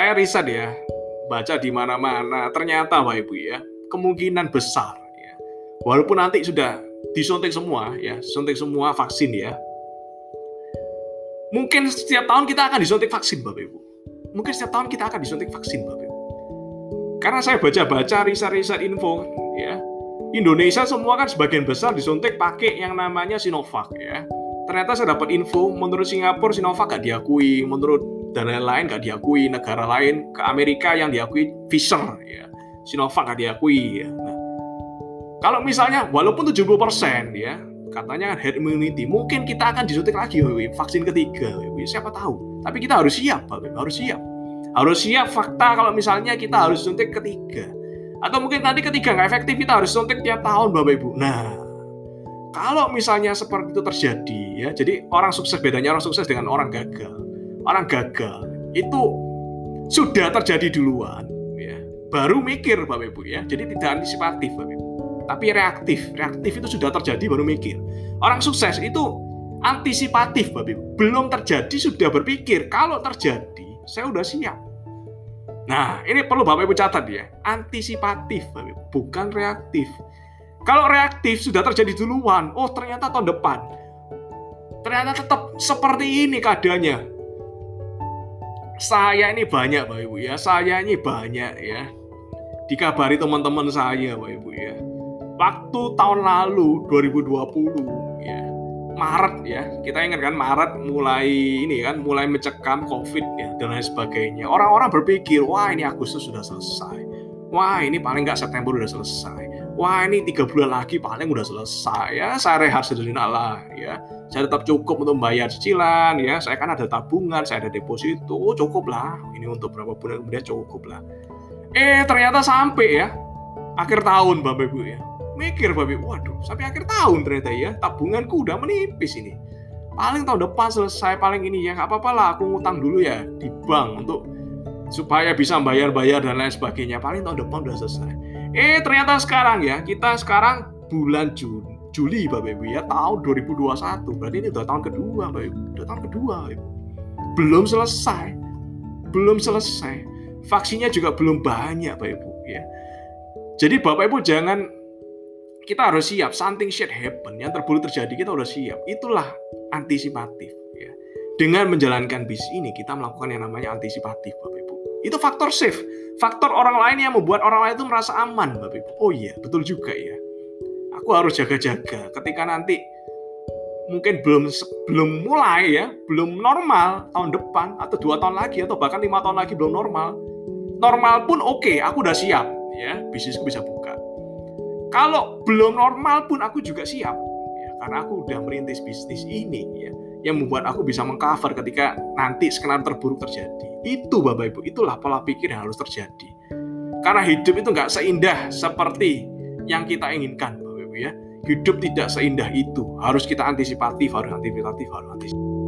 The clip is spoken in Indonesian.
saya riset ya, baca di mana-mana, ternyata Bapak Ibu ya, kemungkinan besar ya. Walaupun nanti sudah disuntik semua ya, suntik semua vaksin ya. Mungkin setiap tahun kita akan disuntik vaksin Bapak Ibu. Mungkin setiap tahun kita akan disuntik vaksin Bapak Ibu. Karena saya baca-baca riset-riset info ya, Indonesia semua kan sebagian besar disuntik pakai yang namanya Sinovac ya. Ternyata saya dapat info menurut Singapura Sinovac gak diakui, menurut dan lain-lain gak diakui negara lain ke Amerika yang diakui Pfizer ya. Sinovac gak diakui ya. Nah, kalau misalnya walaupun 70% ya katanya herd immunity mungkin kita akan disuntik lagi wewe, vaksin ketiga wewe. siapa tahu. Tapi kita harus siap wewe. harus siap. Harus siap fakta kalau misalnya kita harus suntik ketiga. Atau mungkin nanti ketiga nggak efektif kita harus suntik tiap tahun bapak ibu. Nah kalau misalnya seperti itu terjadi ya jadi orang sukses bedanya orang sukses dengan orang gagal. Orang gagal itu sudah terjadi duluan ya. Baru mikir Bapak Ibu ya. Jadi tidak antisipatif Bapak Ibu. Tapi reaktif. Reaktif itu sudah terjadi baru mikir. Orang sukses itu antisipatif Bapak Ibu. Belum terjadi sudah berpikir. Kalau terjadi saya sudah siap. Nah ini perlu Bapak Ibu catat ya. Antisipatif Bapak Ibu. Bukan reaktif kalau reaktif sudah terjadi duluan oh ternyata tahun depan ternyata tetap seperti ini keadaannya saya ini banyak Bapak Ibu ya, saya ini banyak ya. Dikabari teman-teman saya Bapak Ibu ya. Waktu tahun lalu 2020 ya, Maret ya, kita ingat kan Maret mulai ini kan mulai mencekam Covid ya dan lain sebagainya. Orang-orang berpikir, wah ini Agustus sudah selesai. Wah ini paling nggak September sudah selesai. Wah ini tiga bulan lagi paling udah selesai ya. Saya rehat sederhana lah ya. Saya tetap cukup untuk membayar cicilan ya. Saya kan ada tabungan saya ada deposito cukup lah. Ini untuk berapa bulan kemudian cukup lah. Eh ternyata sampai ya. Akhir tahun bapak ibu ya. Mikir bapak ibu waduh sampai akhir tahun ternyata ya. Tabunganku udah menipis ini. Paling tahun depan selesai paling ini ya. Nggak apa-apa lah aku ngutang dulu ya di bank untuk supaya bisa bayar-bayar dan lain sebagainya paling tahun depan udah selesai Eh ternyata sekarang ya, kita sekarang bulan Juni, Juli Bapak Ibu ya, tahun 2021. Berarti ini udah tahun kedua Bapak Ibu, udah tahun kedua Bapak Ibu. Belum selesai. Belum selesai. Vaksinnya juga belum banyak Bapak Ibu ya. Jadi Bapak Ibu jangan kita harus siap something shit happen yang terburuk terjadi kita harus siap itulah antisipatif ya dengan menjalankan bis ini kita melakukan yang namanya antisipatif Bapak Ibu itu faktor safe. Faktor orang lain yang membuat orang lain itu merasa aman, Bapak Ibu. Oh iya, betul juga ya. Aku harus jaga-jaga ketika nanti mungkin belum belum mulai ya, belum normal tahun depan atau dua tahun lagi atau bahkan lima tahun lagi belum normal. Normal pun oke, okay, aku udah siap ya, bisnisku bisa buka. Kalau belum normal pun aku juga siap ya, karena aku udah merintis bisnis ini ya yang membuat aku bisa mengcover ketika nanti skenario terburuk terjadi. Itu Bapak Ibu, itulah pola pikir yang harus terjadi. Karena hidup itu nggak seindah seperti yang kita inginkan Bapak Ibu ya. Hidup tidak seindah itu. Harus kita antisipatif, harus antisipatif, harus antisipatif.